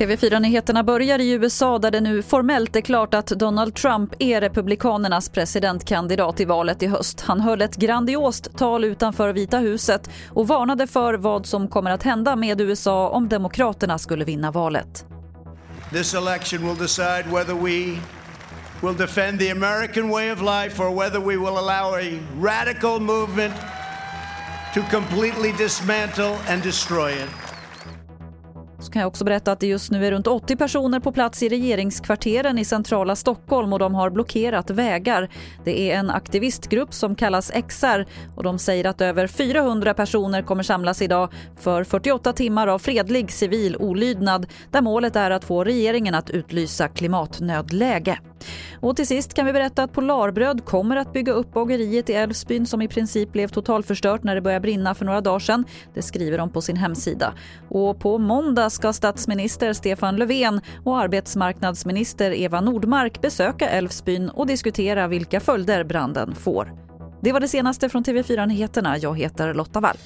TV4-nyheterna börjar i USA där det nu formellt är klart att Donald Trump är Republikanernas presidentkandidat i valet i höst. Han höll ett grandiost tal utanför Vita huset och varnade för vad som kommer att hända med USA om Demokraterna skulle vinna valet. This election will decide whether we will defend the American way of life or whether we will allow a radical movement to completely dismantle and destroy it. Så kan jag också berätta att det just nu är runt 80 personer på plats i regeringskvarteren i centrala Stockholm och de har blockerat vägar. Det är en aktivistgrupp som kallas XR och de säger att över 400 personer kommer samlas idag för 48 timmar av fredlig civil olydnad där målet är att få regeringen att utlysa klimatnödläge. Och till sist kan vi berätta att Polarbröd kommer att bygga upp bageriet i Älvsbyn som i princip blev totalförstört när det började brinna för några dagar sedan. Det skriver de på sin hemsida. Och på måndag ska statsminister Stefan Löfven och arbetsmarknadsminister Eva Nordmark besöka Älvsbyn och diskutera vilka följder branden får. Det var det senaste från TV4 Nyheterna. Jag heter Lotta Wall.